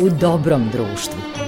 u dobrom društvu.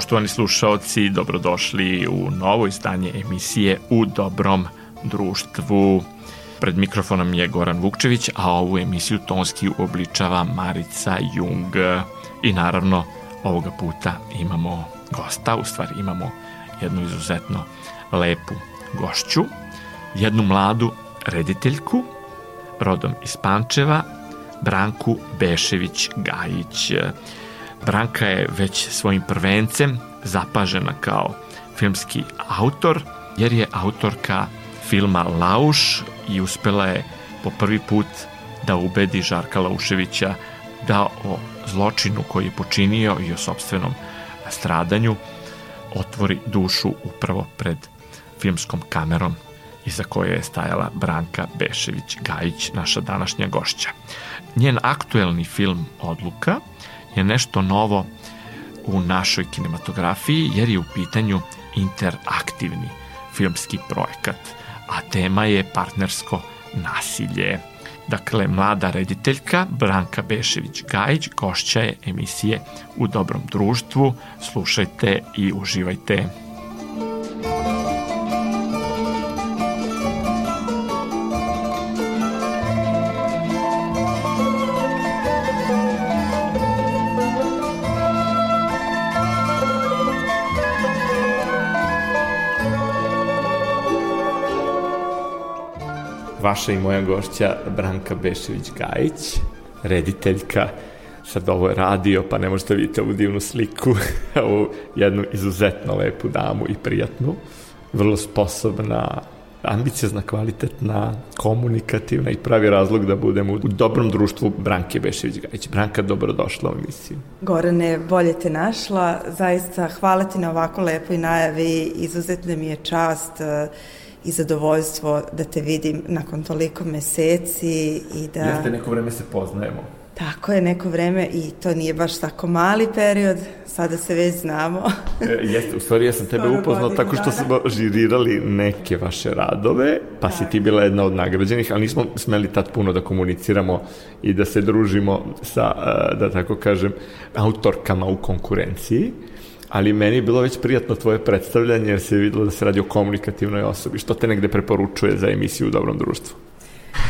Poštovani slušaoci, dobrodošli u novo izdanje emisije U dobrom društvu. Pred mikrofonom je Goran Vukčević, a ovu emisiju tonski uobličava Marica Jung. I naravno, ovoga puta imamo gosta, u stvari imamo jednu izuzetno lepu gošću, jednu mladu rediteljku, rodom iz Pančeva, Branku Bešević-Gajić. Branka je već svojim prvencem zapažena kao filmski autor, jer je autorka filma Lauš i uspela je po prvi put da ubedi Žarka Lauševića da o zločinu koji je počinio i o sobstvenom stradanju otvori dušu upravo pred filmskom kamerom iza koje je stajala Branka Bešević-Gajić, naša današnja gošća. Njen aktuelni film Odluka je nešto novo u našoj kinematografiji jer je u pitanju interaktivni filmski projekat, a tema je partnersko nasilje. Dakle, mlada rediteljka Branka Bešević-Gajić gošća je emisije U dobrom društvu. Slušajte i uživajte. Vaša i moja gošća Branka Bešević-Gajić, rediteljka, sad ovo je radio, pa ne možete vidjeti ovu divnu sliku, ovu jednu izuzetno lepu damu i prijatnu, vrlo sposobna, ambiciozna, kvalitetna, komunikativna i pravi razlog da budemo u dobrom društvu Branke Bešević-Gajić. Branka, dobrodošla u emisiju. Gorane, bolje te našla. Zaista hvala ti na ovako lepoj najavi. Izuzetno mi je čast uh, i zadovoljstvo da te vidim nakon toliko meseci i da... Jeste, neko vreme se poznajemo. Tako je, neko vreme i to nije baš tako mali period, sada se već znamo. e, jeste, u stvari ja sam tebe upoznao tako što smo žirirali neke vaše radove, pa tak. si ti bila jedna od nagrađenih, ali nismo smeli tad puno da komuniciramo i da se družimo sa, e, da tako kažem, autorkama u konkurenciji ali meni je bilo već prijatno tvoje predstavljanje jer se je videlo da se radi o komunikativnoj osobi. Što te negde preporučuje za emisiju u dobrom društvu?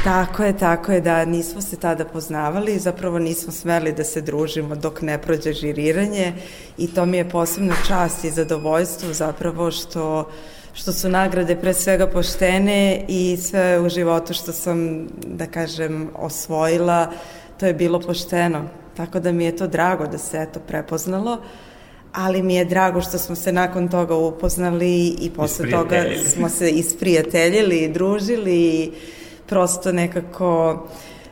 Tako je, tako je, da nismo se tada poznavali, zapravo nismo smeli da se družimo dok ne prođe žiriranje i to mi je posebno čast i zadovoljstvo zapravo što što su nagrade pre svega poštene i sve u životu što sam, da kažem, osvojila, to je bilo pošteno. Tako da mi je to drago da se eto prepoznalo. Uh, ali mi je drago što smo se nakon toga upoznali i posle toga smo se isprijateljili i družili i prosto nekako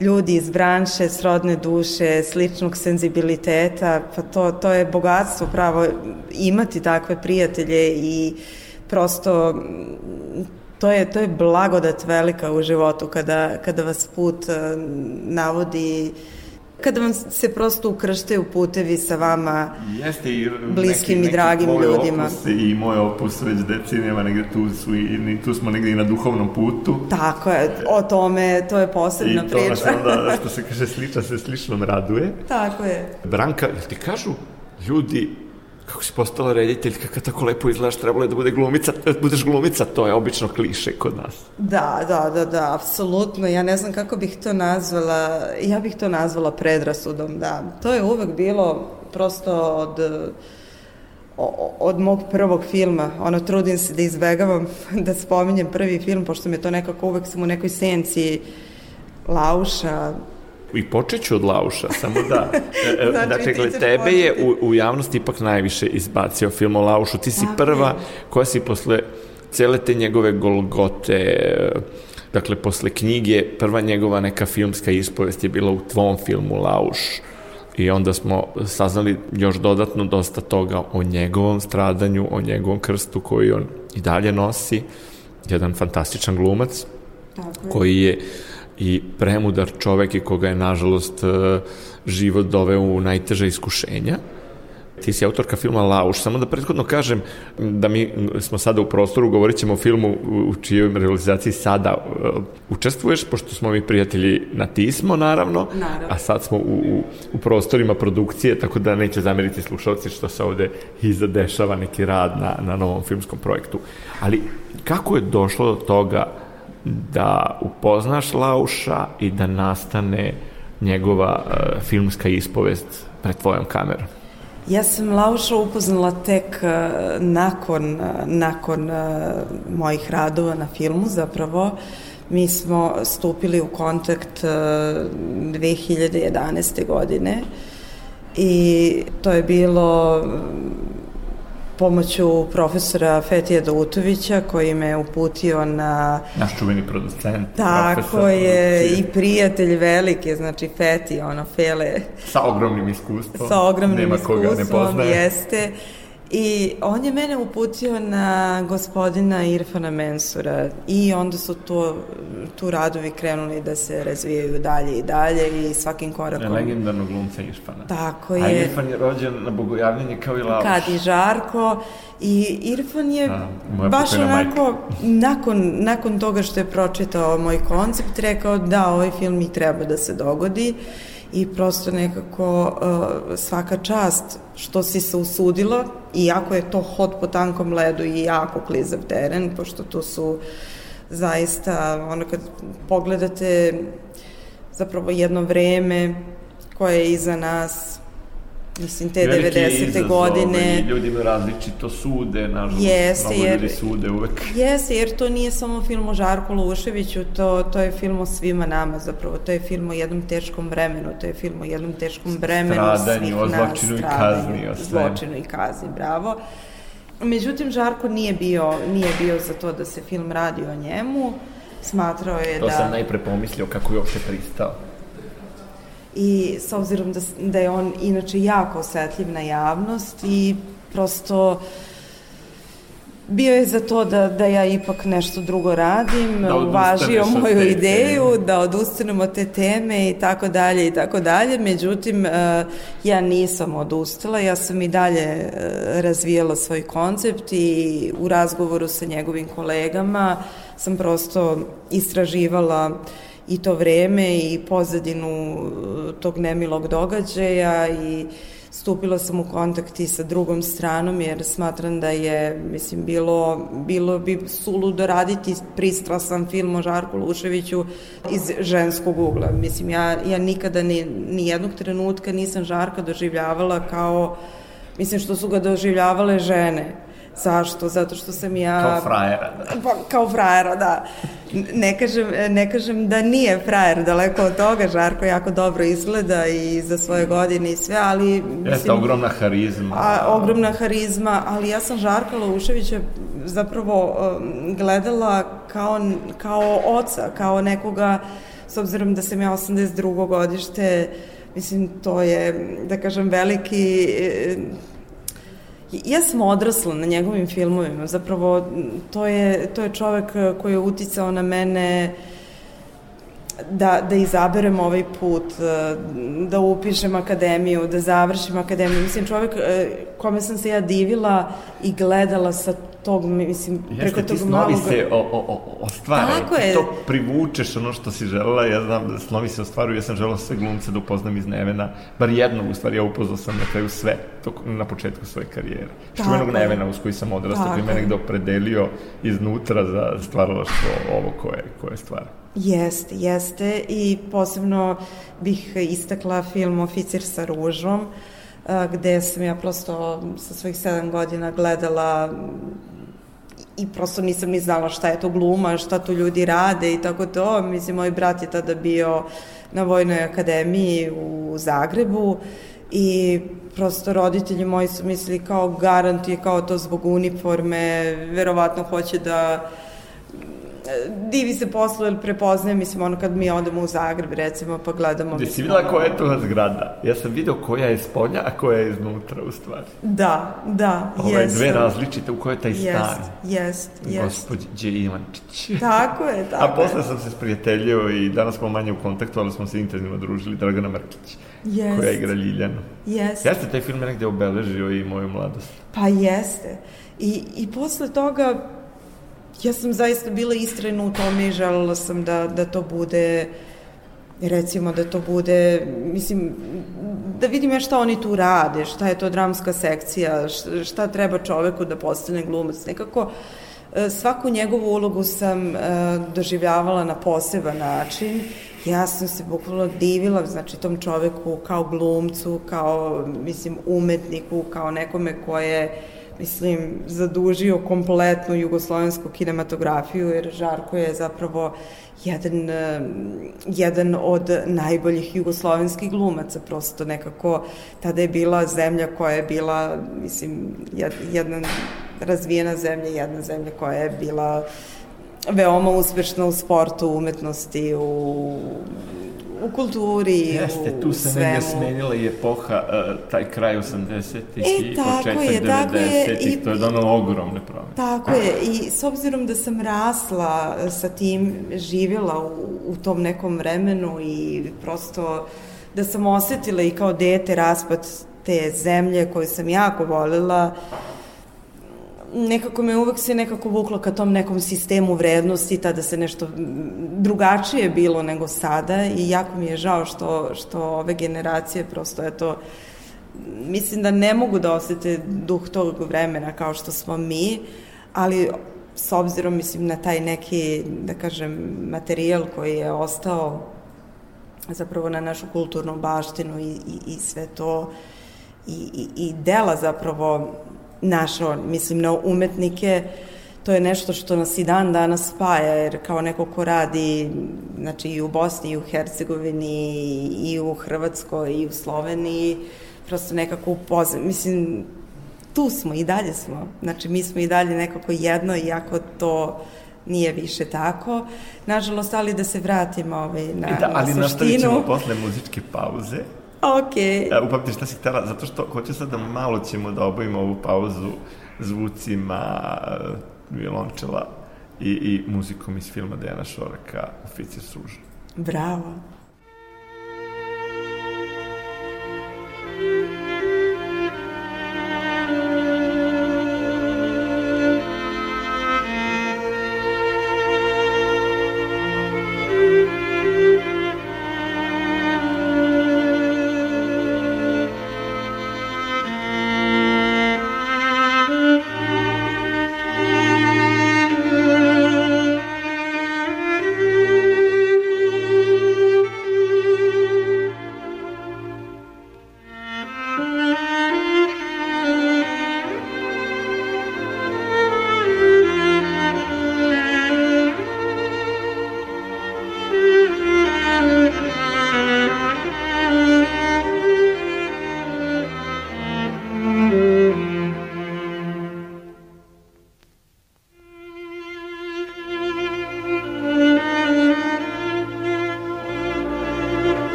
ljudi iz branše, srodne duše, sličnog senzibiliteta, pa to, to je bogatstvo pravo imati takve prijatelje i prosto to je, to je blagodat velika u životu kada, kada vas put eh, navodi uh, kada vam se prosto ukrštaju putevi sa vama Jeste i bliskim neki, i dragim neki ljudima. Opus I moj opus već decenijama, negde tu, su i, tu smo negde i na duhovnom putu. Tako je, o tome, to je posebna priča. I to priča. onda, što se kaže, sliča se sličnom raduje. Tako je. Branka, jel ti kažu ljudi kako si postala rediteljka, kad tako lepo izgledaš, trebalo je da bude glumica, da budeš glumica, to je obično kliše kod nas. Da, da, da, da, apsolutno, ja ne znam kako bih to nazvala, ja bih to nazvala predrasudom, da. To je uvek bilo prosto od od mog prvog filma, ono, trudim se da izbegavam da spominjem prvi film, pošto me to nekako uvek sam u nekoj senci Lauša, I počet ću od Lauša, samo da. E, e, znači, dakle, tebe je u, u javnosti ipak najviše izbacio film o Laušu. Ti si prva koja si posle cele te njegove golgote, Dakle, posle knjige, prva njegova neka filmska ispovest je bila u tvom filmu Lauš, i onda smo saznali još dodatno dosta toga o njegovom stradanju, o njegovom krstu koji on i dalje nosi, jedan fantastičan glumac, Tako je. koji je i premudar čovek i koga je, nažalost, e, život doveo u najteže iskušenja. Ti si autorka filma Lauš. Samo da prethodno kažem da mi smo sada u prostoru, govorit ćemo o filmu u čijoj realizaciji sada uh, učestvuješ, pošto smo mi prijatelji na Tismo, naravno, naravno. a sad smo u, u, u prostorima produkcije, tako da neće zameriti slušalci što se ovde izadešava neki rad na, na novom filmskom projektu. Ali kako je došlo do toga da upoznaš Lauša i da nastane njegova uh, filmska ispovest pred tvojom kamerom? Ja sam Lauša upoznala tek uh, nakon, uh, nakon mojih radova na filmu zapravo. Mi smo stupili u kontakt 2011. godine i to je bilo pomoću profesora Fetija Dautovića koji me uputio na... Naš čuveni producent. Tako je, i prijatelj velike, znači Feti, ono, Fele. Sa ogromnim iskustvom. Sa ogromnim Nema iskustvom, koga ne poznaje. jeste. I on je mene uputio na gospodina Irfana Mensura i onda su tu, tu radovi krenuli da se razvijaju dalje i dalje i svakim korakom. Legendarnog glumca Irfana. Tako je. A Irfan je rođen na bogojavljenje kao i Lauš. Kad i Žarko. I Irfan je A, baš onako, nakon, nakon toga što je pročitao moj koncept, rekao da, ovaj film i treba da se dogodi i prosto nekako uh, svaka čast što si se usudila, iako je to hod po tankom ledu i jako klizav teren, pošto tu su zaista, ono kad pogledate zapravo jedno vreme koje je iza nas, mislim, te Veliki 90. izazov, godine. Ljudi imaju različito sude, nažalost, jeste, mnogo jer, ljudi sude uvek. Jeste, jer to nije samo film o Žarku Luševiću, to, to je film o svima nama zapravo, to je film o jednom teškom vremenu, to je film o jednom teškom vremenu stradanju, svih nas. Zločinu i kazni. O zločinu i kazni, bravo. Međutim, Žarko nije bio, nije bio za to da se film radi o njemu, smatrao je to da... To sam najpre pomislio kako je uopšte pristao i s obzirom da, da je on inače jako osetljiv na javnost i prosto bio je za to da, da ja ipak nešto drugo radim, da uvažio moju ideju, teme. da odustanem od te teme i tako dalje i tako dalje. Međutim, uh, ja nisam odustala, ja sam i dalje uh, razvijala svoj koncept i u razgovoru sa njegovim kolegama sam prosto istraživala uh, i to vreme i pozadinu uh, tog nemilog događaja i stupila sam u kontakt i sa drugom stranom jer smatram da je, mislim, bilo, bilo bi suludo raditi pristrasan film o Žarku Luševiću iz ženskog ugla. Mislim, ja, ja nikada ni, ni jednog trenutka nisam Žarka doživljavala kao, mislim, što su ga doživljavale žene Zašto? Zato što sam ja... Kao frajera. Da. Pa, kao frajera, da. Ne kažem, ne kažem da nije frajer, daleko od toga, Žarko jako dobro izgleda i za svoje godine i sve, ali... Mislim, Jeste, ogromna harizma. A, ogromna harizma, ali ja sam Žarka Lauševića zapravo um, gledala kao, kao oca, kao nekoga, s obzirom da sam ja 82. godište, mislim, to je, da kažem, veliki Ja sam odrasla na njegovim filmovima, zapravo to je, to je čovek koji je uticao na mene da, da izaberem ovaj put, da upišem akademiju, da završim akademiju. Mislim, čovek e, kome sam se ja divila i gledala sa tog, mislim, Jeste, preko tog malog... Jeste, ti snovi se o, o, o, ostvaraju, Tako ti je. to privučeš ono što si želela, ja znam da snovi se ostvaruju, ja sam želela sve glumce da upoznam iz Nevena, bar jednog, u stvari, ja upoznao sam na kraju sve, to, na početku svoje karijere. Čuvenog Nevena uz koji sam odrastao, koji me negde opredelio iznutra za stvaralaštvo ovo koje, koje stvara. Jeste, jeste i posebno bih istakla film Oficir sa ružom, gde sam ja prosto sa svojih sedam godina gledala i prosto nisam ni znala šta je to gluma, šta tu ljudi rade i tako to. Mislim, moj brat je tada bio na Vojnoj akademiji u Zagrebu i prosto roditelji moji su mislili kao garant kao to zbog uniforme, verovatno hoće da divi se poslu ili prepoznaje, mislim, ono kad mi odemo u Zagreb, recimo, pa gledamo... Gde si videla koja je to zgrada? Ja sam video koja je spolja, a koja je iznutra, u stvari. Da, da, Ove jesam. dve različite, u kojoj je taj jest, stan. Jest, jest. Gospodđe Ivančić. Tako je, tako A posle sam se sprijateljio i danas smo manje u kontaktu, ali smo se intenzivno družili, Dragana Markić. Jest. Koja igra Ljiljanu. Jeste. Jeste taj film negde obeležio i moju mladost. Pa jeste. I, i posle toga ja sam zaista bila istrena u tome i želela sam da, da to bude recimo da to bude, mislim, da vidim ja šta oni tu rade, šta je to dramska sekcija, šta treba čoveku da postane glumac. Nekako e, svaku njegovu ulogu sam e, doživljavala na poseban način. Ja sam se bukvalno divila, znači, tom čoveku kao glumcu, kao, mislim, umetniku, kao nekome koje je mislim, zadužio kompletnu jugoslovensku kinematografiju, jer Žarko je zapravo jedan, jedan od najboljih jugoslovenskih glumaca, prosto nekako tada je bila zemlja koja je bila, mislim, jedna razvijena zemlja, jedna zemlja koja je bila veoma uspešna u sportu, umetnosti, u u kulturi, Jeste, tu se negde smenila i epoha, uh, taj kraj 80-ih e, i početak 90-ih, to je donalo ogromne promene. Tako je, i s obzirom da sam rasla sa tim, živjela u, u tom nekom vremenu i prosto da sam osetila i kao dete raspad te zemlje koju sam jako voljela, nekako me uvek se nekako vuklo ka tom nekom sistemu vrednosti, tada se nešto drugačije bilo nego sada i jako mi je žao što, što ove generacije prosto, eto, mislim da ne mogu da osete duh tog vremena kao što smo mi, ali s obzirom, mislim, na taj neki, da kažem, materijal koji je ostao zapravo na našu kulturnu baštinu i, i, i sve to i, i, i dela zapravo naša, mislim na umetnike, to je nešto što nas i dan danas spaja, jer kao neko ko radi znači, i u Bosni, i u Hercegovini, i u Hrvatskoj, i u Sloveniji, prosto nekako upozna, mislim, tu smo i dalje smo, znači mi smo i dalje nekako jedno, iako to nije više tako. Nažalost, ali da se vratimo ovaj, na, e da, na ali suštinu. Ali nastavit ćemo posle muzičke pauze. Ok. E, upamti šta si htela, zato što hoću sad da malo ćemo da obavimo ovu pauzu zvucima e, violončela i, i muzikom iz filma Dejana Šoraka, Oficir suža. Bravo.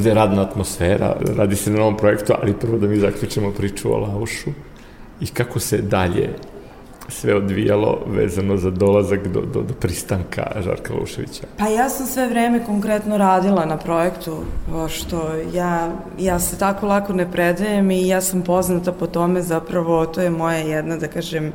Ovde je radna atmosfera, radi se na novom projektu, ali prvo da mi zaključimo priču o Laušu i kako se dalje sve odvijalo vezano za dolazak do, do, do pristanka Žarka Luševića? Pa ja sam sve vreme konkretno radila na projektu, što ja, ja se tako lako ne predajem i ja sam poznata po tome zapravo, to je moja jedna, da kažem, uh,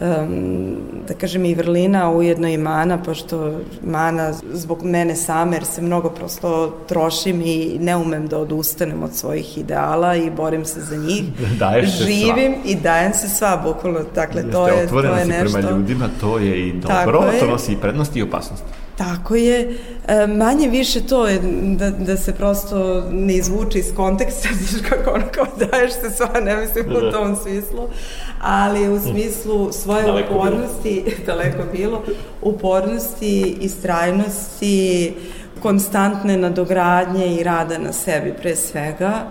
um, da kažem i vrlina, ujedno i mana, pošto mana zbog mene same, jer se mnogo prosto trošim i ne umem da odustanem od svojih ideala i borim se za njih. Daješ se Živim sva. i dajem se sva, bukvalno. Dakle, Jeste, to je, to je nešto... si prema ljudima, to je i dobro, to nosi i prednosti i opasnosti. Tako je. E, manje više to je da, da se prosto ne izvuče iz konteksta, znaš kako ono kao daješ se sva, ne mislim u da. tom smislu, ali u smislu svoje daleko upornosti, bilo. daleko bilo, upornosti, istrajnosti, konstantne nadogradnje i rada na sebi pre svega.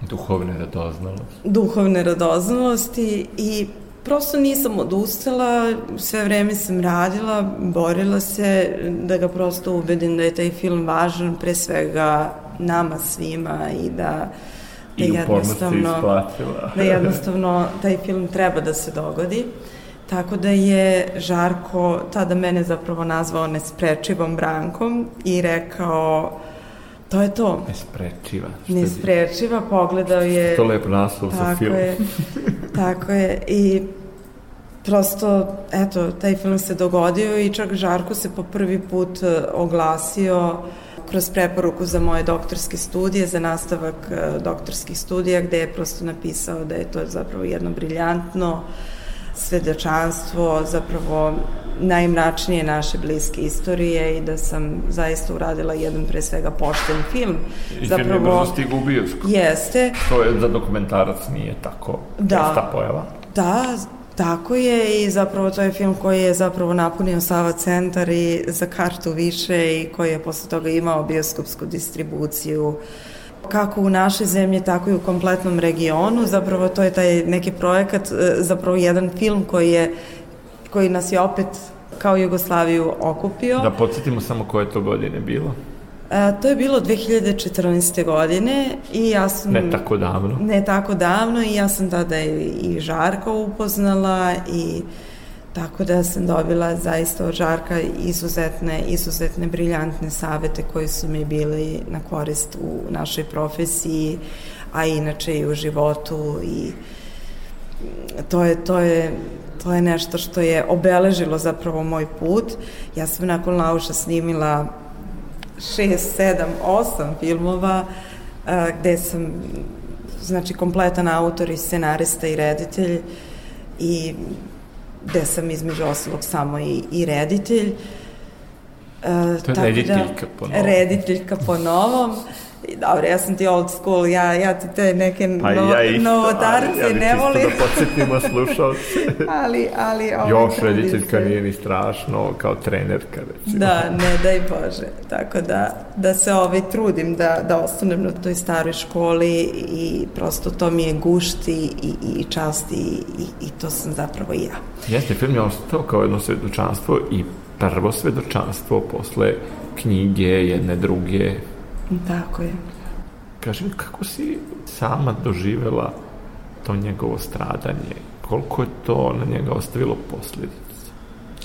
Duhovne radoznalosti. Duhovne radoznalosti i prosto nisam odustala, sve vreme sam radila, borila se da ga prosto ubedim da je taj film važan pre svega nama svima i da da I jednostavno, da jednostavno taj film treba da se dogodi. Tako da je Žarko tada mene zapravo nazvao nesprečivom Brankom i rekao to je to. Nesprečiva. Nesprečiva, pogledao je... To lep naslov za film. Je, tako je. I prosto, eto, taj film se dogodio i čak Žarko se po prvi put e, oglasio kroz preporuku za moje doktorske studije, za nastavak e, doktorskih studija, gde je prosto napisao da je to zapravo jedno briljantno svedočanstvo, zapravo najmračnije naše bliske istorije i da sam zaista uradila jedan pre svega pošten film. I zapravo, film je brzo stigu u bioskop. Jeste. To je za dokumentarac nije tako da, pojava. Da, Tako je i zapravo to je film koji je zapravo napunio Sava centar i za kartu više i koji je posle toga imao bioskopsku distribuciju kako u našoj zemlji, tako i u kompletnom regionu. Zapravo to je taj neki projekat, e, zapravo jedan film koji je koji nas je opet kao Jugoslaviju okupio. Da podsjetimo samo koje to godine bilo. A, to je bilo 2014. godine i ja sam... Ne tako davno. Ne tako davno i ja sam tada i, i Žarka upoznala i tako da sam dobila zaista od Žarka izuzetne, izuzetne briljantne savete koji su mi bili na korist u našoj profesiji, a inače i u životu i to je, to je to je nešto što je obeležilo zapravo moj put. Ja sam nakon Lauša snimila šest, sedam, osam filmova a, gde sam znači kompletan autor i scenarista i reditelj i gde sam između ostalog samo i, i reditelj. Uh, to je rediteljka da, po novom. Rediteljka po novom. Dobro, ja sam ti old school, ja, ja ti te neke pa novo, ja novotarce ja ne volim. Ja bih da podsjetimo slušalce. ali, ali... Još rediteljka nije ni strašno, kao trenerka, recimo. Da, ne, daj Bože. Tako da, da se ovaj trudim da, da ostanem na toj staroj školi i prosto to mi je gušti i, i čast i, i, i to sam zapravo i ja. Jeste, film je ostao kao jedno svedočanstvo i prvo svedočanstvo posle knjige, jedne druge, Tako je. Kaži mi, kako si sama doživela to njegovo stradanje? Koliko je to na njega ostavilo posljedice?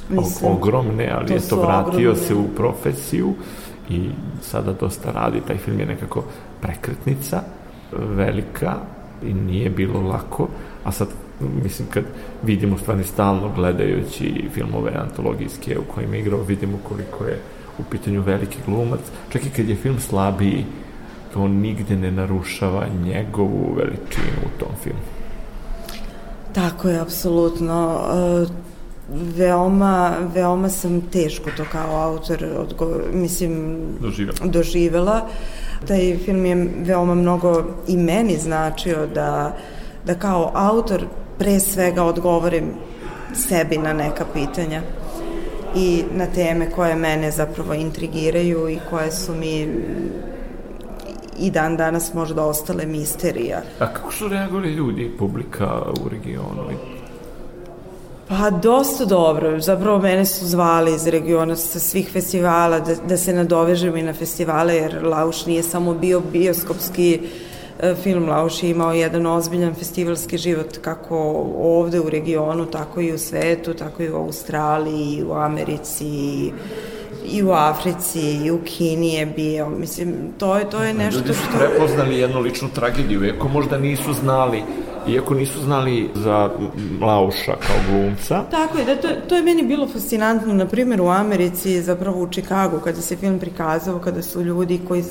Mislim, ogromne, ali to je to vratio ogromne. se u profesiju i sada dosta radi. Taj film je nekako prekretnica velika i nije bilo lako, a sad mislim kad vidimo stvarno stalno gledajući filmove antologijske u kojima igrao, vidimo koliko je u pitanju veliki glumac, čak i kad je film slabiji, to nigde ne narušava njegovu veličinu u tom filmu. Tako je, apsolutno. E, veoma, veoma sam teško to kao autor, odgo, mislim, doživela. doživela. Taj film je veoma mnogo i meni značio da, da kao autor pre svega odgovorim sebi na neka pitanja i na teme koje mene zapravo intrigiraju i koje su mi i dan danas možda ostale misterija. A kako su reagovali ljudi, publika u regionu? Pa dosta dobro, zapravo mene su zvali iz regiona sa svih festivala da, da se nadovežem i na festivale jer Lauš nije samo bio bioskopski e, film Lauš je imao jedan ozbiljan festivalski život kako ovde u regionu, tako i u svetu, tako i u Australiji, i u Americi, i i u Africi, i u Kini je bio. Mislim, to je, to je nešto što... Ljudi su prepoznali jednu ličnu tragediju, iako možda nisu znali iako nisu znali za Lauša kao glumca. Tako je, da, to, to je meni bilo fascinantno, na primjer u Americi, zapravo u Čikagu, kada se film prikazao, kada su ljudi koji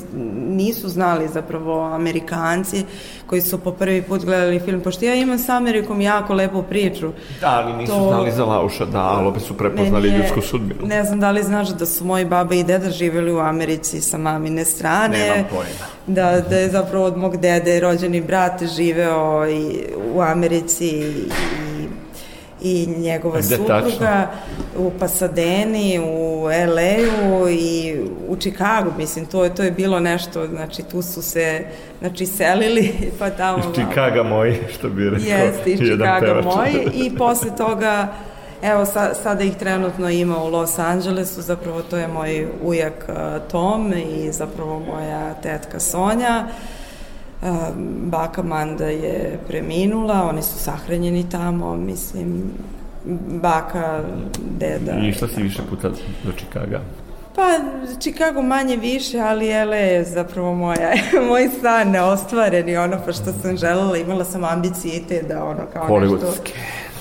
nisu znali zapravo Amerikanci, koji su po prvi put gledali film, pošto ja imam sa Amerikom jako lepu priču. Da, ali nisu to... znali za Lauša, da, ali opet su prepoznali je, ljudsku sudbinu. Ne znam da li znaš da su moji baba i deda živjeli u Americi sa mamine strane. Nemam pojma. Da, da je zapravo od mog dede rođeni brat živeo i u Americi i, i njegova Gde supruga tačno? u Pasadeni, u LA-u i u Čikagu, mislim, to je, to je bilo nešto, znači tu su se, znači, selili, pa tamo... Iz Čikaga moji, što bi rekao Jeste, iz Čikaga moji i posle toga Evo, sa, sada ih trenutno ima u Los Angelesu, zapravo to je moj ujak uh, Tom i zapravo moja tetka Sonja. Uh, baka Manda je preminula, oni su sahranjeni tamo, mislim, baka, deda. I išla si više puta do Čikaga? Pa, Chicago manje više, ali LA je zapravo moja, moj san neostvareni, ono, pa što sam želela, imala sam ambicije te da ono kao Hollywoodske. nešto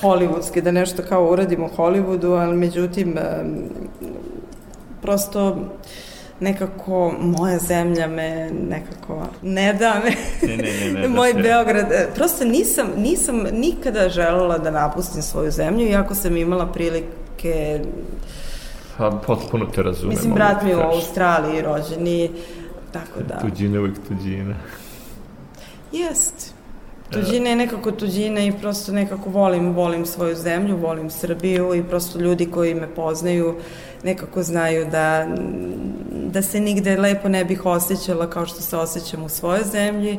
hollywoodski, da nešto kao uradimo u Hollywoodu, ali međutim, prosto nekako moja zemlja me nekako ne da me. Ne, ne, ne, ne Moj da Beograd, e, prosto nisam, nisam nikada želela da napustim svoju zemlju, iako sam imala prilike Pa, potpuno te razumem. Mislim, brat mi je u Australiji rođeni, tako da... Tuđina uvijek tuđina. Jest. Tuđina je nekako tuđina i prosto nekako volim, volim svoju zemlju, volim Srbiju i prosto ljudi koji me poznaju nekako znaju da, da se nigde lepo ne bih osjećala kao što se osjećam u svojoj zemlji.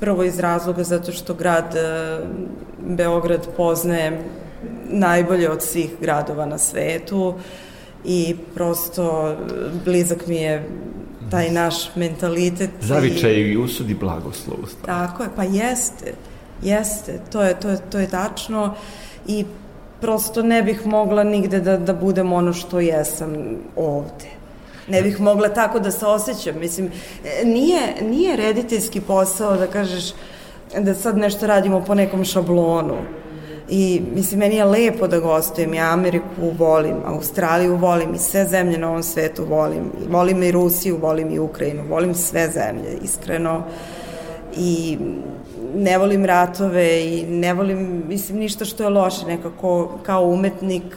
Prvo iz razloga zato što grad e, Beograd poznaje najbolje od svih gradova na svetu i prosto blizak mi je taj naš mentalitet. Zavičaj i, i usudi blagoslovost. Tako je, pa jeste, jeste, to je, to je, to je tačno i prosto ne bih mogla nigde da, da budem ono što jesam ovde. Ne bih mogla tako da se osjećam. Mislim, nije, nije rediteljski posao da kažeš da sad nešto radimo po nekom šablonu I, mislim, meni je lepo da gostujem. Ja Ameriku volim, Australiju volim i sve zemlje na ovom svetu volim. Volim i Rusiju, volim i Ukrajinu, volim sve zemlje, iskreno. I ne volim ratove i ne volim, mislim, ništa što je loše, nekako kao umetnik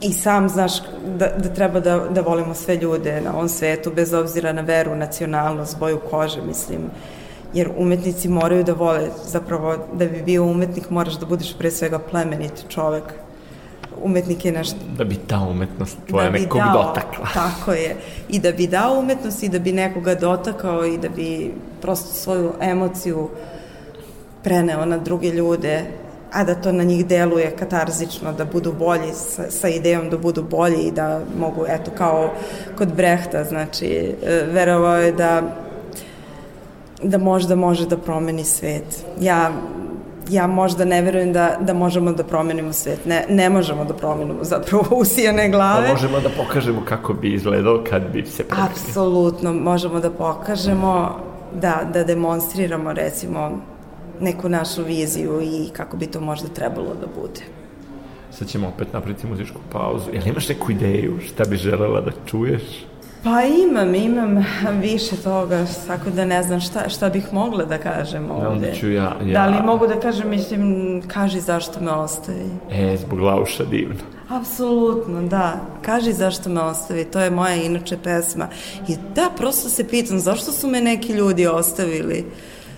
i sam znaš da, da treba da, da volimo sve ljude na ovom svetu, bez obzira na veru, nacionalnost, boju kože, mislim jer umetnici moraju da vole, zapravo da bi bio umetnik moraš da budeš pre svega plemenit čovek. Umetnik je nešto... Da bi ta umetnost tvoja da nekog dao, dotakla. Tako je. I da bi dao umetnost i da bi nekoga dotakao i da bi prosto svoju emociju preneo na druge ljude, a da to na njih deluje katarzično, da budu bolji, sa, sa idejom da budu bolji i da mogu, eto, kao kod Brehta, znači, e, verovao je da da možda može da promeni svet. Ja ja možda ne verujem da, da možemo da promenimo svet. Ne, ne možemo da promenimo zapravo usijane glave. Pa možemo da pokažemo kako bi izgledao kad bi se promenio. Apsolutno, možemo da pokažemo, da, da demonstriramo recimo neku našu viziju i kako bi to možda trebalo da bude. Sad ćemo opet napraviti muzičku pauzu. Jel imaš neku ideju šta bi želela da čuješ? Pa imam, imam više toga, tako da ne znam šta, šta bih mogla da kažem ovde. Da, ću ja, ja... Da li mogu da kažem, mislim, kaži zašto me ostavi. E, zbog Lauša divno. Apsolutno, da. Kaži zašto me ostavi, to je moja inače pesma. I da, prosto se pitam, zašto su me neki ljudi ostavili?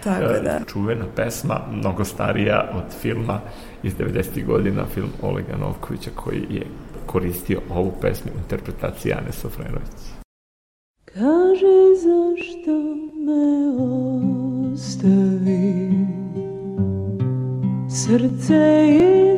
Tako e, da. Čuvena pesma, mnogo starija od filma iz 90. godina, film Olega Novkovića koji je koristio ovu pesmu interpretaciji Ane Sofrenović. Kaži zašto me ostavi? Srce ispuni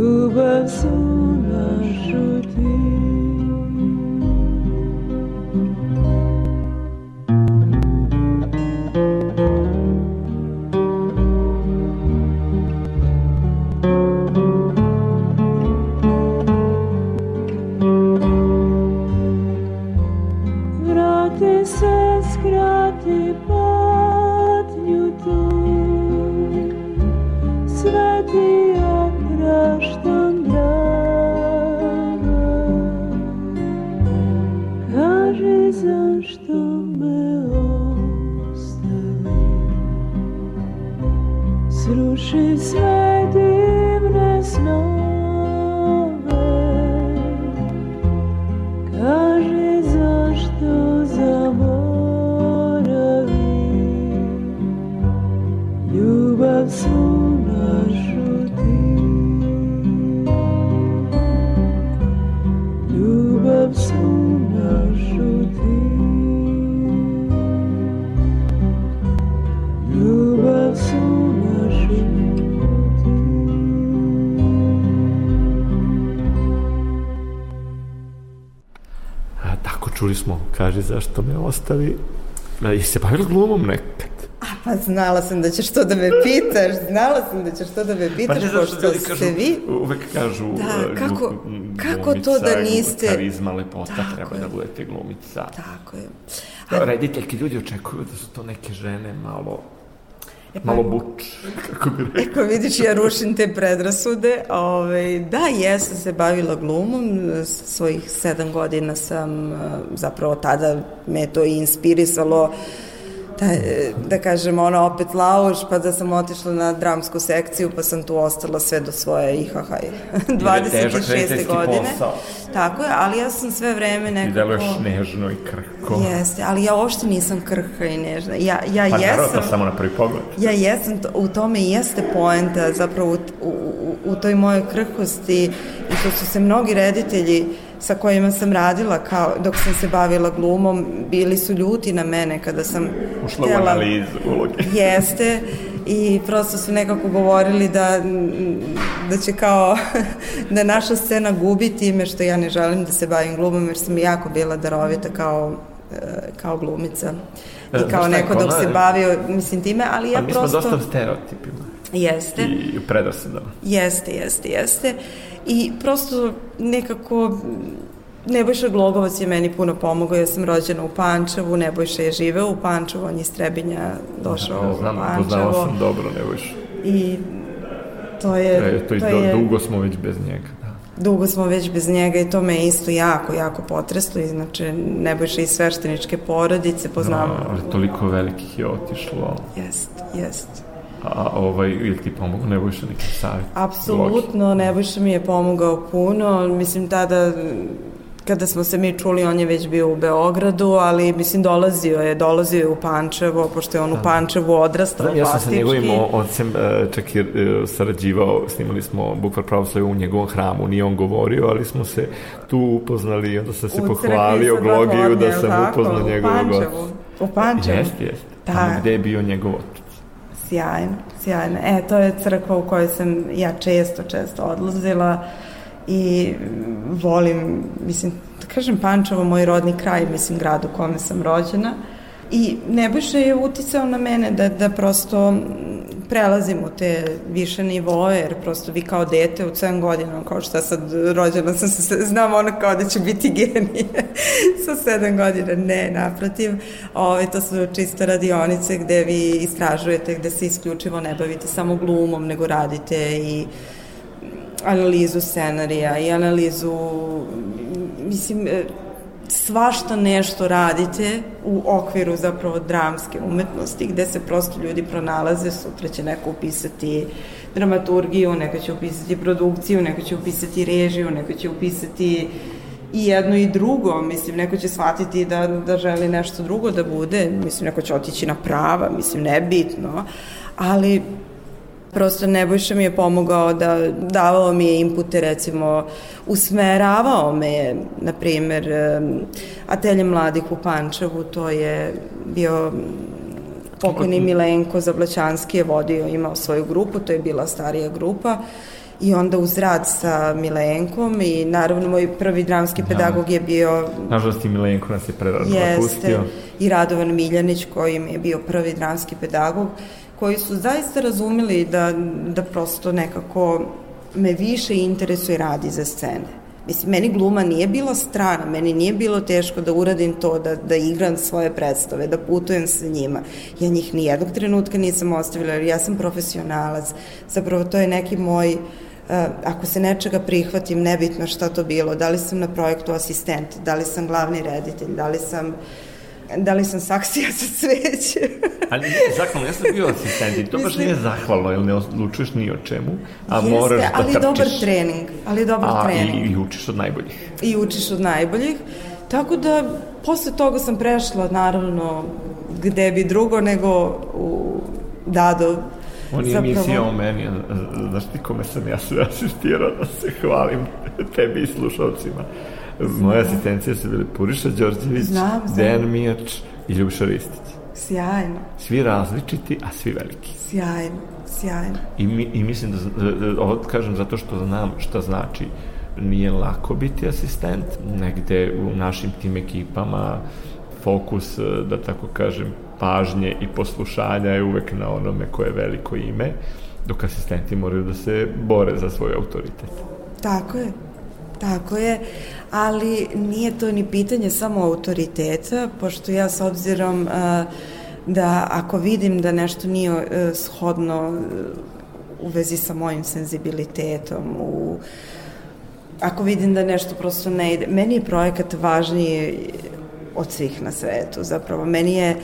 Ljubav su kaže zašto me ostavi. A, jesi se bavila glumom nekad? Pa znala sam da ćeš to da me pitaš, znala sam da ćeš to da me pitaš, pošto ste vi... Uvek kažu... Da, e, kako- glu- kako to da glumica, niste- Karizma, lepota, Tako treba je. da budete glumica. Tako je. Da, rediteljke ljudi očekuju da su to neke žene malo... E pa- Malo buč, kako bi rekao. Eko vidiš, ja rušim te predrasude. Ove, da, jesam se bavila glumom. Svojih sedam godina sam, e, zapravo tada me to i inspirisalo da, da kažem, ono, opet lauš, pa da sam otišla na dramsku sekciju, pa sam tu ostala sve do svoje IHH težak 26. rediteljski godine. posao. Tako je, ali ja sam sve vreme nekako... deluješ nežno i krhko. Jeste, ali ja uopšte nisam krhka i nežna. Ja, ja Pa jesam... to samo na prvi pogled. Ja jesam, to- u tome i jeste poenta, zapravo u, u, u toj mojoj krhkosti i što su se mnogi reditelji sa kojima sam radila kao, dok sam se bavila glumom, bili su ljuti na mene kada sam Ušla u htela- analizu uloge. Jeste i prosto su nekako govorili da, da će kao da naša scena gubi time što ja ne želim da se bavim glumom jer sam jako bila darovita kao, e, kao glumica E, i kao šta je neko dok se bavio mislim time, ali ja Ali mi smo prosto... dosta u stereotipima Jeste. i u predrasudama. Jeste, jeste, jeste. I prosto nekako Nebojša Glogovac je meni puno pomogao, ja sam rođena u Pančevu, Nebojša je živeo u Pančevu, on je iz Trebinja došao Ja u znam, poznao Pančevo sam dobro, ne bojiš. i to je, E, to, to je, dugo smo već bez njega. Da. dugo smo već bez njega i to me je isto jako, jako potreslo, inače Nebojša iz svešteničke porodice, poznamo. No, ali toliko velikih je otišlo. Jest, jest. A ovaj, ili ti pomogu, ne bojiš neki savjet? Apsolutno, Nebojša mi je pomogao puno, mislim tada kada smo se mi čuli, on je već bio u Beogradu, ali mislim dolazio je, dolazio je u Pančevo, pošto je on u Da. Pančevu odrastao Znam, ja sam sa njegovim ocem e, čak i e, sarađivao, snimali smo Bukvar pravoslavlja u njegovom hramu, nije on govorio, ali smo se tu upoznali onda sam se U pohvalio Glogiju da sam upoznao U njegovog Pančevu. oca. U Pančevu. Jeste, jeste. Da. Tamo gde je bio njegov otac. Sjajno, sjajno. E, to je crkva u kojoj sam ja često, često odlazila i volim, mislim, da kažem Pančevo, moj rodni kraj, mislim, grad u kome sam rođena. I Nebojša je uticao na mene da, da prosto prelazim u te više nivoe, jer prosto vi kao dete u 7 godina, kao šta sad rođena sam se, znam ono kao da će biti genije. Sa 7 godina, ne, naprotiv, ove, to su čisto radionice gde vi istražujete, gde se isključivo ne bavite samo glumom, nego radite i analizu scenarija i analizu, mislim, svašta nešto radite u okviru zapravo dramske umetnosti gde se prosto ljudi pronalaze, sutra će neko upisati dramaturgiju, neko će upisati produkciju, neko će upisati režiju, neko će upisati i jedno i drugo, mislim, neko će shvatiti da, da želi nešto drugo da bude, mislim, neko će otići na prava, mislim, nebitno, ali prosto Nebojša mi je pomogao da davao mi je inpute recimo usmeravao me je na primer atelje mladih u Pančevu to je bio pokojni Milenko Zablaćanski je vodio, imao svoju grupu, to je bila starija grupa. I onda uz rad sa Milenkom i naravno moj prvi dramski pedagog je bio Nažalost i Milenko nas je prerano Jeste, napustio. i Radovan Miljanić koji mi je bio prvi dramski pedagog, koji su zaista razumeli da, da prosto nekako me više interesuje rad iza scene. Mislim, meni gluma nije bila strana, meni nije bilo teško da uradim to, da, da igram svoje predstave, da putujem sa njima. Ja njih ni jednog trenutka nisam ostavila, jer ja sam profesionalac. Zapravo, to je neki moj Uh, ako se nečega prihvatim, nebitno šta to bilo, da li sam na projektu asistent, da li sam glavni reditelj, da li sam da li sam saksija sa cveće. Ali zahvalno, ja sam bio asistent i to baš Mislim- nije zahvalno, jer ne odlučuješ ni o čemu, a Jeste, moraš da ali trčiš. dobar trening, ali dobar a, trening. i, i učiš od najboljih. I učiš od najboljih. Tako da, posle toga sam prešla, naravno, gde bi drugo nego u Dado. On je emisija o meni, znaš ti kome sam ja sve asistirao da se hvalim tebi i slušalcima. Moje asistencije su bili Puriša Đorđević, Znam, znam. Dejan Mijač i Ljubiša Ristić. Sjajno, Svi različiti, a svi veliki. sjajno, sjajno. I, mi, i mislim da, z- da, ovo kažem zato što znam šta znači nije lako biti asistent negde u našim tim ekipama fokus, e, da tako kažem, pažnje i poslušanja je uvek na onome koje je veliko ime, dok asistenti moraju da se bore za svoj autoritet. Tako je, tako je, ali nije to ni pitanje samo autoriteta, pošto ja s obzirom a, da ako vidim da nešto nije a, shodno a, u vezi sa mojim senzibilitetom, u, ako vidim da nešto prosto ne ide, meni je projekat važniji od svih na svetu, zapravo. Meni je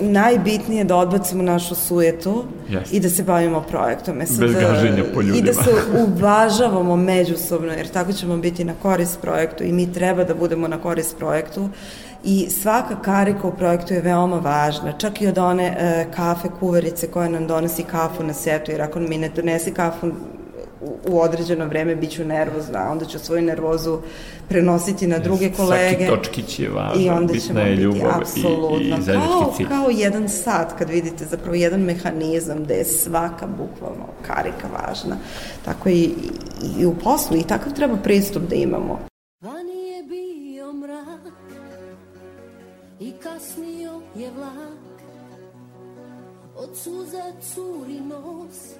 najbitnije da odbacimo našu sujetu Jeste. i da se bavimo projektom. E sad, Bez gaženja po I da ljudima. se uvažavamo međusobno, jer tako ćemo biti na korist projektu i mi treba da budemo na korist projektu i svaka karika u projektu je veoma važna, čak i od one e, kafe kuvarice koja nam donosi kafu na setu, jer ako mi ne donesi kafu u, određeno vreme bit ću nervozna, onda ću svoju nervozu prenositi na druge kolege. Svaki točkić je važan, I onda bitna ćemo je biti ljubav i, apsolutno i zajednički kao, cilj. kao jedan sat kad vidite zapravo jedan mehanizam gde je svaka bukvalno karika važna. Tako i, i, i u poslu i takav treba pristup da imamo. Vani je bio mrak i kasnio je vlak Od suza curi nos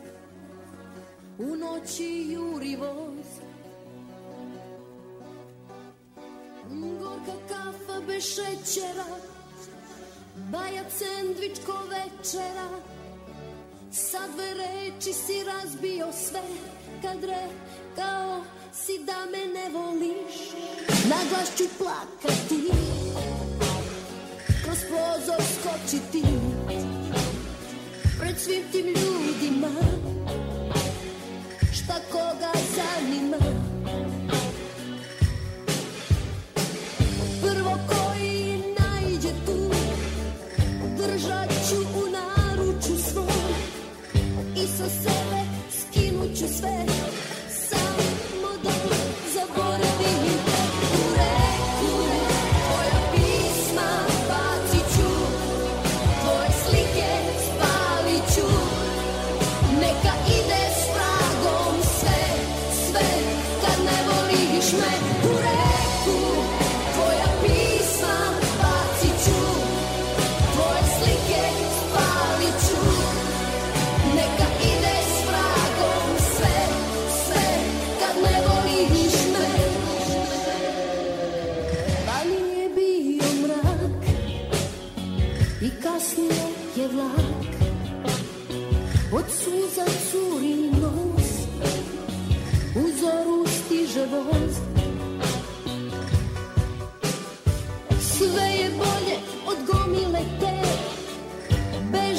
U noći juri voz. Gorka kafa bez šećera. Bajat sendvič ko večera. Sa dve reči si razbio sve. Kad rekao si da me ne voliš Na glas ću plakati. Kroz prozor skočiti. Pred svim tim ljudima šta koga zanima. Prvo koji najde tu Držat ću u naruču svoj I sa sebe skinut ću sve. Kasnije je vlak? Od suza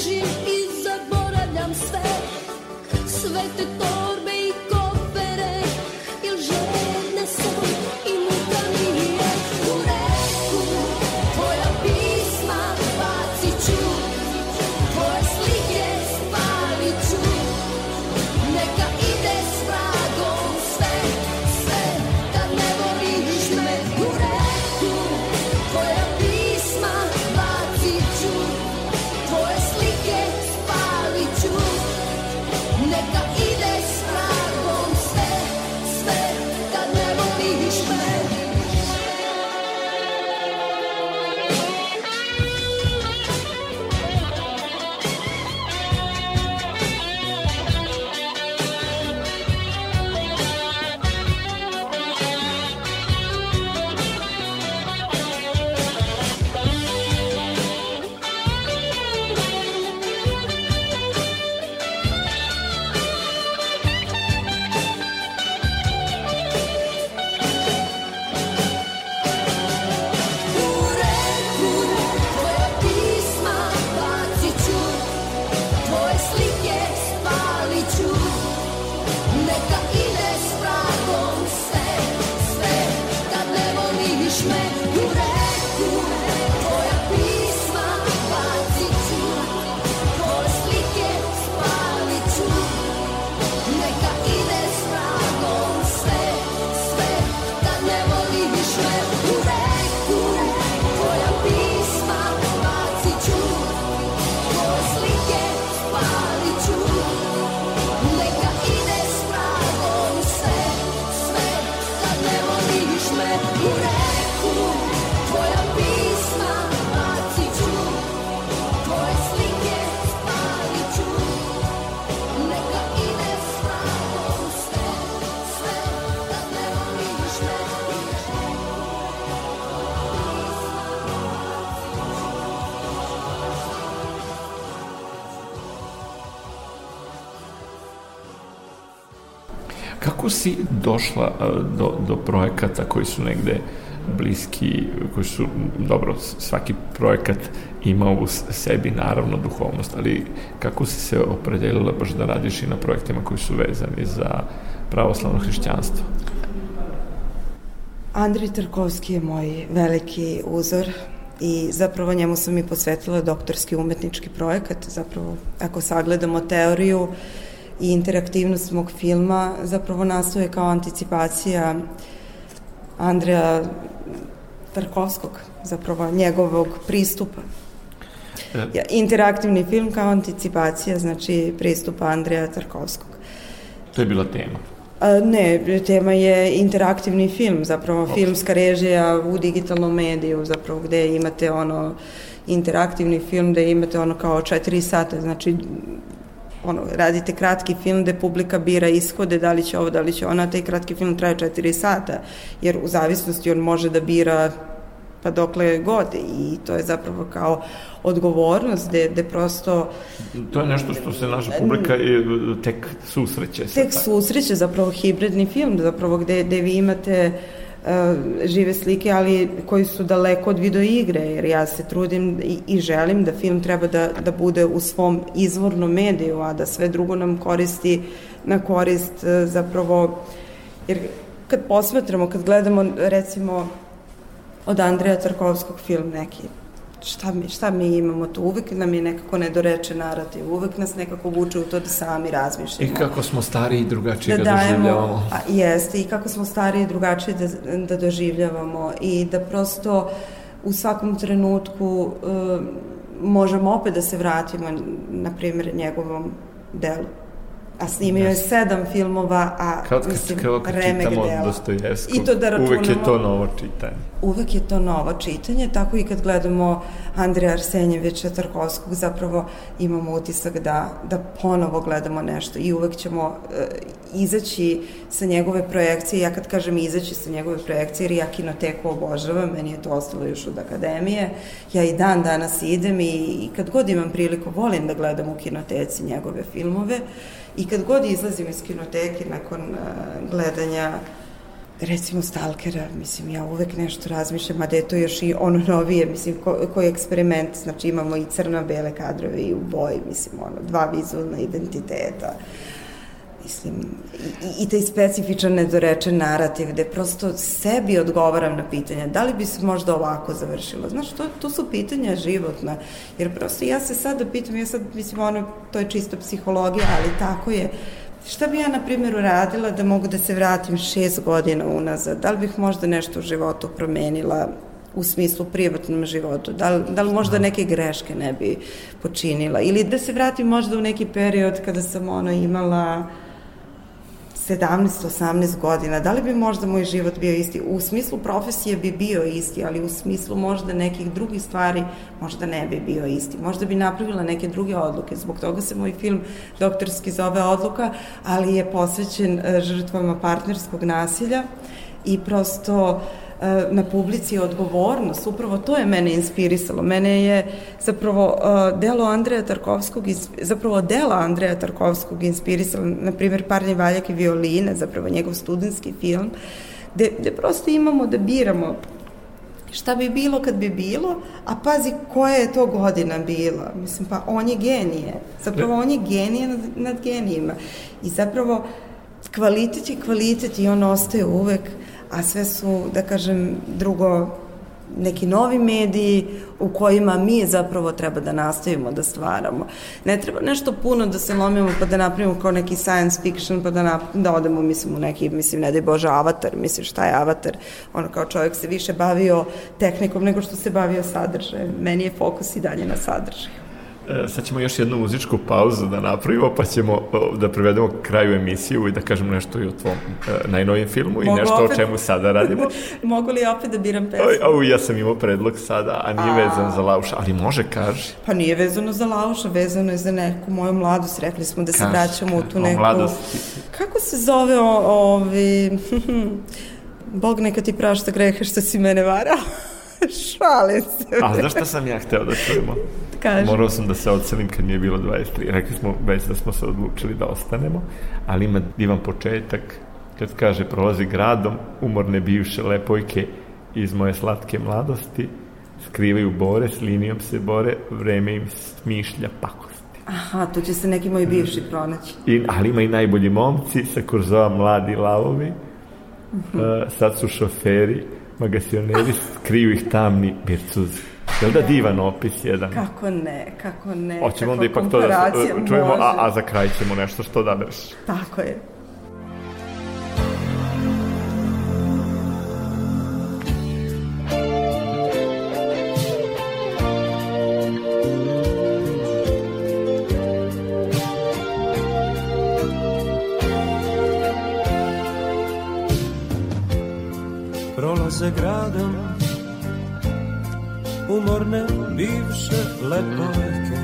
Bežim i zaboravljam sve. Sve te torbe došla e, do, do projekata koji su negde bliski, koji su, dobro, svaki projekat ima u sebi naravno duhovnost, ali kako si se opredelila baš da radiš i na projektima koji su vezani za pravoslavno hrišćanstvo? Andrej Tarkovski je moj veliki uzor i zapravo njemu sam i posvetila doktorski umetnički projekat. Zapravo, ako sagledamo teoriju i interaktivnost mog filma, zapravo nastoje kao anticipacija Andreja Tarkovskog, zapravo njegovog pristupa. E, Ja, interaktivni film kao anticipacija, znači pristupa Andreja Tarkovskog. To je bila tema. A, ne, tema je interaktivni film, zapravo filmska režija u digitalnom mediju, zapravo gde imate ono interaktivni film, gde imate ono kao četiri sata, znači ono, radite kratki film gde publika bira ishode, da li će ovo, da li će ono, a taj kratki film traje četiri sata, jer u zavisnosti on može da bira pa dokle god i to je zapravo kao odgovornost gde, gde prosto To je nešto što se naša publika tek susreće. tek tak- susreće zapravo hibridni film, zapravo gde, gde vi imate uh, žive slike, ali koji su daleko od video igre, jer ja se trudim i, i želim da film treba da, da bude u svom izvornom mediju, a da sve drugo nam koristi na korist uh, zapravo, jer kad posmatramo, kad gledamo recimo od Andreja Tarkovskog film neki, šta mi, šta mi imamo tu, uvek nam je nekako nedorečen narativ, uvek nas nekako vuče u to da sami razmišljamo. I kako smo stariji i drugačije da dajemo, doživljavamo. a, jeste, i kako smo stariji i drugačije da, da doživljavamo i da prosto u svakom trenutku e, možemo opet da se vratimo, na primjer, njegovom delu. A snimio je sedam filmova, a Kao kad, mislim, kao kad remek čitamo dela. Dostojevskog, I to da računamo, uvek je to novo čitanje. uvek je to novo čitanje, tako i kad gledamo Andreja Arsenjevića Tarkovskog, zapravo imamo utisak da, da ponovo gledamo nešto i uvek ćemo e, izaći sa njegove projekcije, ja kad kažem izaći sa njegove projekcije, jer ja kinoteku obožavam, meni je to ostalo još od akademije, ja i dan danas idem i, i kad god imam priliku, volim da gledam u kinoteci njegove filmove i kad god izlazim iz kinoteke nakon uh, gledanja recimo Stalkera, mislim, ja uvek nešto razmišljam, a da je to još i ono novije, mislim, ko, koji eksperiment, znači imamo i crno-bele kadrove i u boji, mislim, ono, dva vizualna identiteta, mislim, i, i taj specifičan nedorečen narativ, gde prosto sebi odgovaram na pitanja, da li bi se možda ovako završilo, znaš, to, to su pitanja životna, jer prosto ja se sada pitam, ja sad, mislim, ono, to je čisto psihologija, ali tako je, Šta bi ja, na primjer, uradila da mogu da se vratim šest godina unazad? Da li bih možda nešto u životu promenila u smislu privatnom životu? Da li, da li možda neke greške ne bi počinila? Ili da se vratim možda u neki period kada sam ono imala 17-18 godina, da li bi možda moj život bio isti? U smislu profesije bi bio isti, ali u smislu možda nekih drugih stvari možda ne bi bio isti. Možda bi napravila neke druge odluke. Zbog toga se moj film doktorski zove Odluka, ali je posvećen e, žrtvama partnerskog nasilja i prosto e, na publici je odgovornost, upravo to je mene inspirisalo. Mene je zapravo e, delo Andreja Tarkovskog, zapravo dela Andreja Tarkovskog inspirisalo, na primjer Parni valjak i violine, zapravo njegov studentski film, gde, gde prosto imamo da biramo šta bi bilo kad bi bilo, a pazi koja je to godina bila. Mislim, pa on je genije. Zapravo on je genije nad, nad genijima. I zapravo kvalitet je kvalitet i on ostaje uvek, a sve su, da kažem, drugo neki novi mediji u kojima mi zapravo treba da nastavimo da stvaramo. Ne treba nešto puno da se lomimo pa da napravimo kao neki science fiction pa da, na, da odemo mislim u neki, mislim ne daj Bože avatar, mislim šta je avatar, ono kao čovjek se više bavio tehnikom nego što se bavio sadržajem. Meni je fokus i dalje na sadržaju. E, sad ćemo još jednu muzičku pauzu da napravimo, pa ćemo da prevedemo kraju emisiju i da kažemo nešto i o tvom e, najnovijem filmu Mogu i nešto opet? o čemu sada radimo. Mogu li opet da biram pesmu? Au, ja sam imao predlog sada, a nije A. vezan za Lauša, ali može, kaži. Pa nije vezano za Lauša, vezano je za neku moju mladost. Rekli smo da se Kaži, vraćamo u tu neku... mladosti. Kako se zove o, ovi... Bog neka ti prašta grehe što si mene varao. Šalim se. A znaš šta sam ja hteo da čujemo? Kaži. Morao sam da se odselim kad mi je bilo 23. Rekli smo već da smo se odlučili da ostanemo, ali ima divan početak kad kaže prolazi gradom umorne bivše lepojke iz moje slatke mladosti, skrivaju bore, s linijom se bore, vreme im smišlja pakosti. Aha, tu će se neki moji bivši pronaći. I, ali ima i najbolji momci sa kurzova mladi lavovi, Mhm. uh, sad su šoferi, magasioneri, skriju ih tamni bircuzi. Jel da divan opis jedan? Kako ne, kako ne. Hoćemo onda ipak to da čujemo, a, a za kraj ćemo nešto što da bereš. Tako je. Prolaze gradom. Umorne bivše lepojke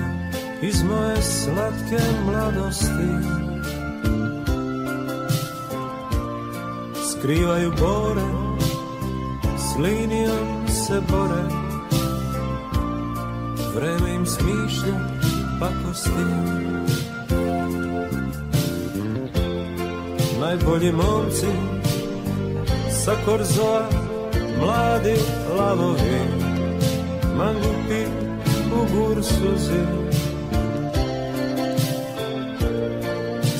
Iz moje slatke mladosti. Skrivaju bore S linijom se bore. Vreme im smišlja pakosti. Najbolji momci sa korzoa mladi lavovi mangupi u gursuzi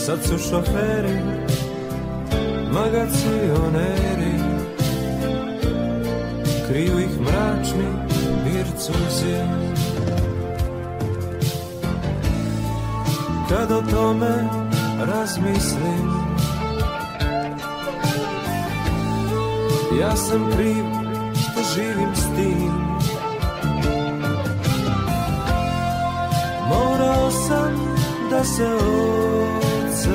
sad su šoferi magacioneri kriju ih mračni bircuzi Kad o tome razmislim Ja sam kriv što živim s tim. Morao sam da se ocelim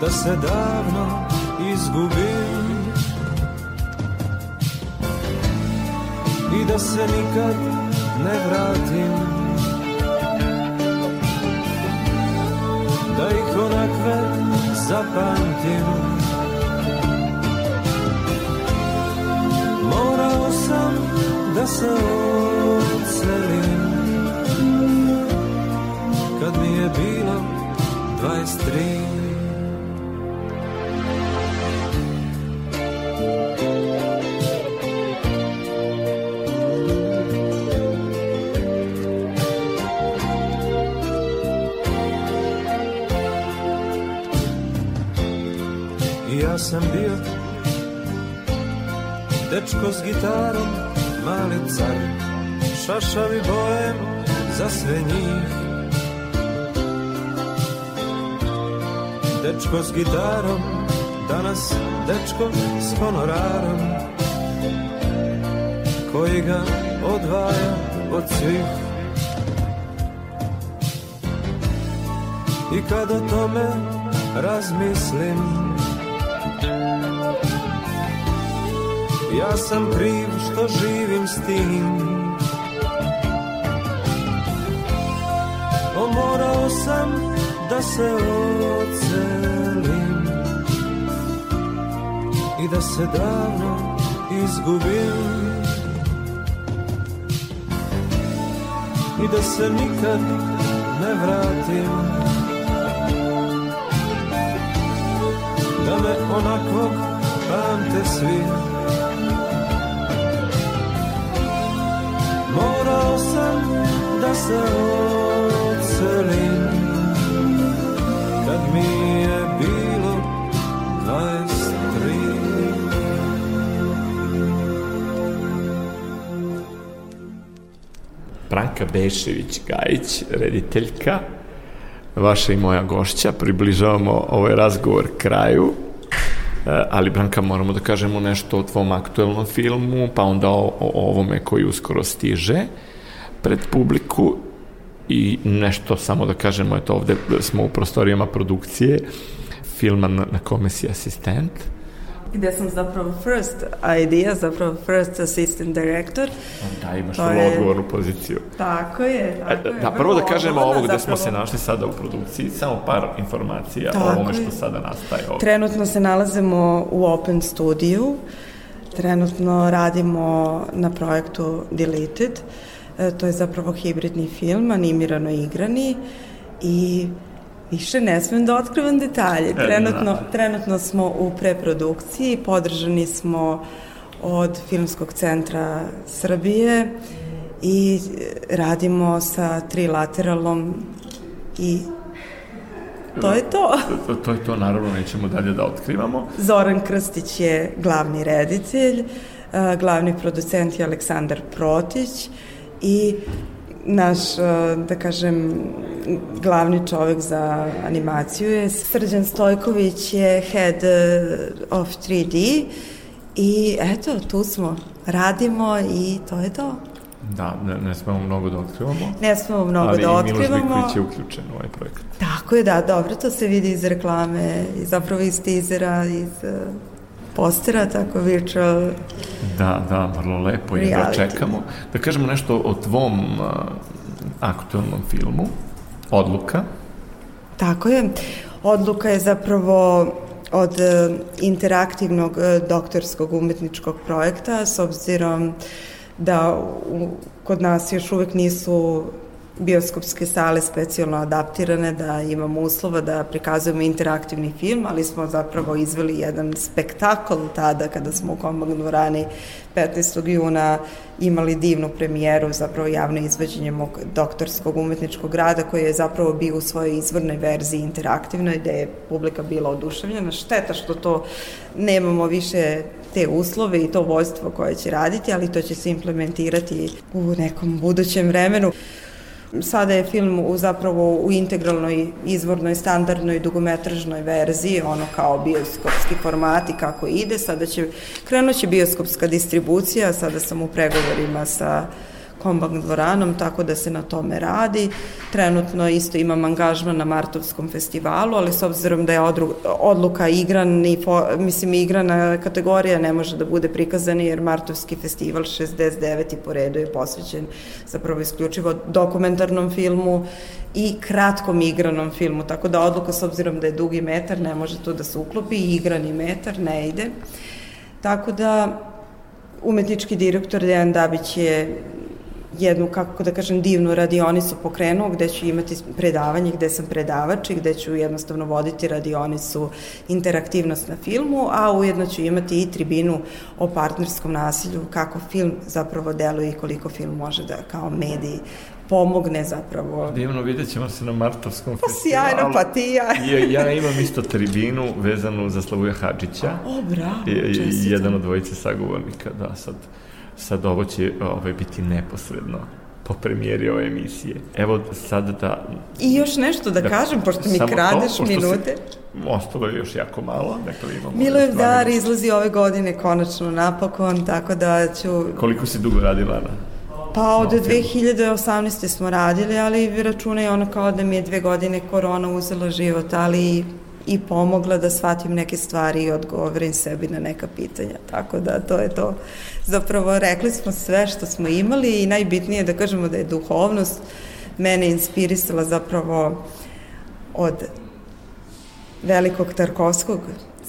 Da se davno izgubim I da se nikad ne vratim. Da ih onakve zapamtim da se ocelim kad mi je bilo 23 I ja sam bio Dečko s gitarom, mali car Šašavi bojem za sve njih. Dečko s gitarom, danas dečko s honorarom Koji ga odvaja od svih. I kad o tome razmislim Ja sam kriv što živim s tim. O, morao sam da se ocelim I da se davno izgubim. I da se nikad ne vratim. Da me onako pamte svi da se ocelim Kad mi je bilo 23 Branka Bešević-Gajić, rediteljka, vaša i moja gošća, približavamo ovaj razgovor kraju, E, ali Branka moramo da kažemo nešto o tvom aktuelnom filmu, pa onda o, o ovome koji uskoro stiže pred publiku i nešto samo da kažemo, eto ovde smo u prostorijama produkcije filma na, na kome si asistent. Gde sam zapravo first idea, zapravo first assistant director. Da, imaš To vrlo je- odgovornu poziciju. Tako je, tako je. Da, prvo da kažemo odgovorna ovo gde smo se zapravo. našli sada u produkciji, samo par informacija Tako o ovome je. što sada nastaje ovde. Trenutno se nalazimo u Open Studiju. Trenutno radimo na projektu Deleted. E, to je zapravo hibridni film, animirano igrani i više ne smem da otkrivam detalje. Trenutno, da. trenutno smo u preprodukciji, podržani smo od Filmskog centra Srbije i radimo sa trilateralom i to je to. To, to je to, naravno, nećemo dalje da otkrivamo. Zoran Krstić je glavni reditelj, a, glavni producent je Aleksandar Protić i naš, da kažem, glavni čovek za animaciju je Srđan Stojković je head a, of 3D i eto, tu smo, radimo i to je to. Da, ne, ne smemo mnogo da otkrivamo. Ne smemo mnogo ali da i Miloš otkrivamo. Biković je uključen u ovaj projekat. Tako je, da, dobro, to se vidi iz reklame, zapravo iz tizera, iz uh, postera, tako virtual. Da, da, vrlo lepo i da čekamo. Da kažemo nešto o tvom uh, aktualnom filmu, Odluka. Tako je. Odluka je zapravo od e, interaktivnog e, doktorskog umetničkog projekta, s obzirom da u, kod nas još uvek nisu bioskopske sale specijalno adaptirane, da imamo uslova da prikazujemo interaktivni film, ali smo zapravo izveli jedan spektakl tada kada smo u Kombak dvorani 15. juna imali divnu premijeru, zapravo javno izveđenje mog doktorskog umetničkog rada koji je zapravo bio u svojoj izvornoj verziji interaktivnoj gde je publika bila oduševljena. Šteta što to nemamo više te uslove i to vojstvo koje će raditi, ali to će se implementirati u nekom budućem vremenu. Sada je film u, zapravo u integralnoj, izvornoj, standardnoj, dugometražnoj verziji, ono kao bioskopski formati kako ide. Sada će, krenut će bioskopska distribucija, sada sam u pregovorima sa Kombak dvoranom, tako da se na tome radi. Trenutno isto imam angažman na Martovskom festivalu, ali s obzirom da je odluka igran i fo, mislim igrana kategorija ne može da bude prikazana jer Martovski festival 69. po redu je posvećen zapravo isključivo dokumentarnom filmu i kratkom igranom filmu, tako da odluka s obzirom da je dugi metar ne može tu da se uklopi i igrani metar ne ide. Tako da umetnički direktor Dejan Dabić je jednu, kako da kažem, divnu radionicu pokrenuo gde ću imati predavanje, gde sam predavač i gde ću jednostavno voditi radionicu interaktivnost na filmu, a ujedno ću imati i tribinu o partnerskom nasilju, kako film zapravo deluje i koliko film može da kao mediji pomogne zapravo. Divno, vidjet ćemo se na Martovskom pa, festivalu. Sjajno, pa ti ja. ja, imam isto tribinu vezanu za Slavuja Hadžića. O, bravo, I, jedan od dvojice sagovornika, da, sad sad ovo će ovaj, biti neposredno po premijeri ove emisije. Evo sad da... I još nešto da, da kažem, pošto mi kradeš to, minute. Se, ostalo je još jako malo. Dakle, imamo Milojev dar izlazi ove godine konačno napokon, tako da ću... Koliko si dugo radila na Pa od 2018. smo radili, ali računaj ono kao da mi je dve godine korona uzela život, ali i pomogla da shvatim neke stvari i odgovorim sebi na neka pitanja. Tako da to je to. Zapravo rekli smo sve što smo imali i najbitnije je da kažemo da je duhovnost mene inspirisala zapravo od velikog Tarkovskog,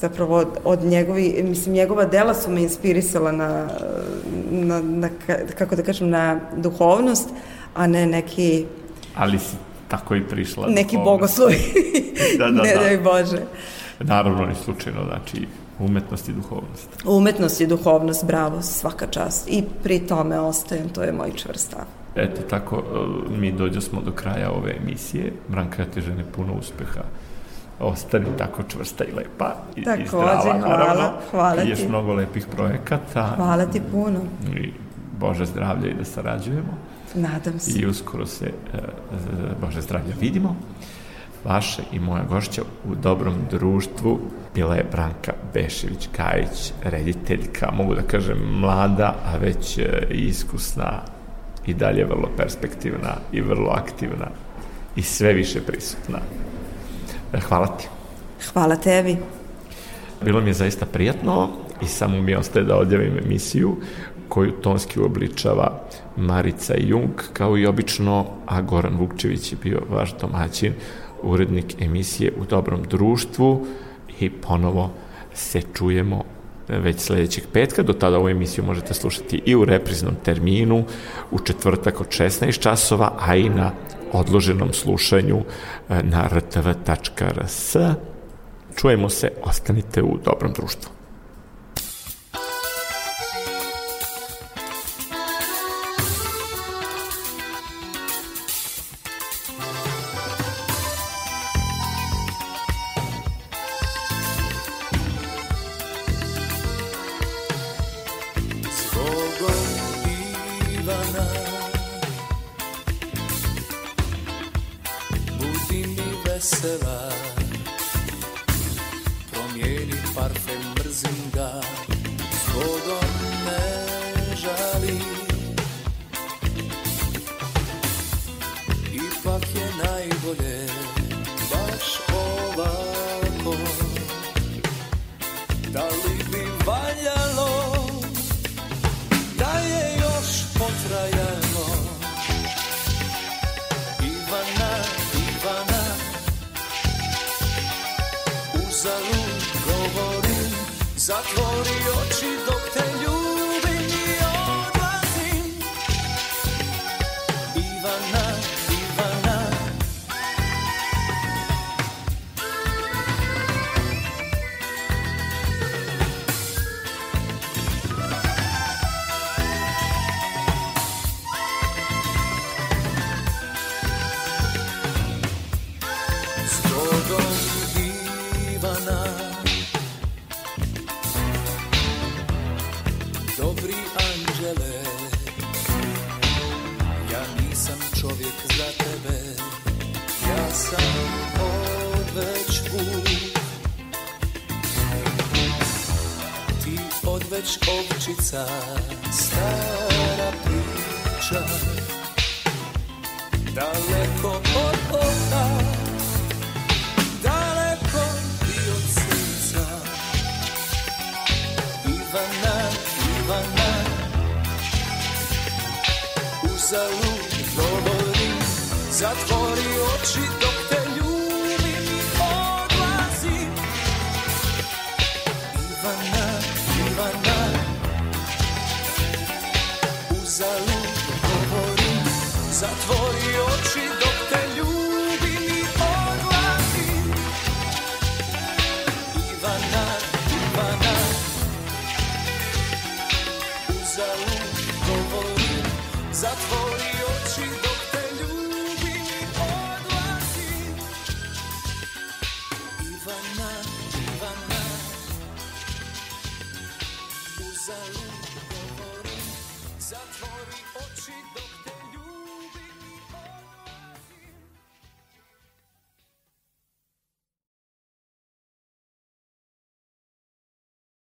zapravo od, od njegovi, mislim, njegova dela su me inspirisala na, na, na, kako da kažem, na duhovnost, a ne neki... Ali si tako i prišla. Neki bogoslovi. da, da, ne da. daj Bože. Naravno, ni slučajno, znači, umetnost i duhovnost. Umetnost i duhovnost, bravo, svaka čast. I pri tome ostajem, to je moj čvrst stav. Eto, tako, e, mi dođo smo do kraja ove emisije. Branka, ja ti žene puno uspeha. Ostani tako čvrsta i lepa i, Takođe, i zdrava, hvala, naravno. Hvala ti. I još mnogo lepih projekata. Hvala ti puno. I Bože zdravlje i da sarađujemo. Nadam se. I uskoro se, e, Bože zdravlja, vidimo. Vaša i moja gošća u dobrom društvu bila je Branka Bešević-Kajić, rediteljka, mogu da kažem mlada, a već e, iskusna i dalje vrlo perspektivna i vrlo aktivna i sve više prisutna. E, hvala ti. Hvala tebi. Bilo mi je zaista prijatno i samo mi ostaje da odjavim emisiju koju tonski uobličava Marica Jung, kao i obično, a Goran Vukčević je bio vaš domaćin, urednik emisije U dobrom društvu i ponovo se čujemo već sledećeg petka. Do tada ovu emisiju možete slušati i u repriznom terminu u četvrtak od 16 časova, a i na odloženom slušanju e, na rtv.rs. Čujemo se, ostanite u dobrom društvu.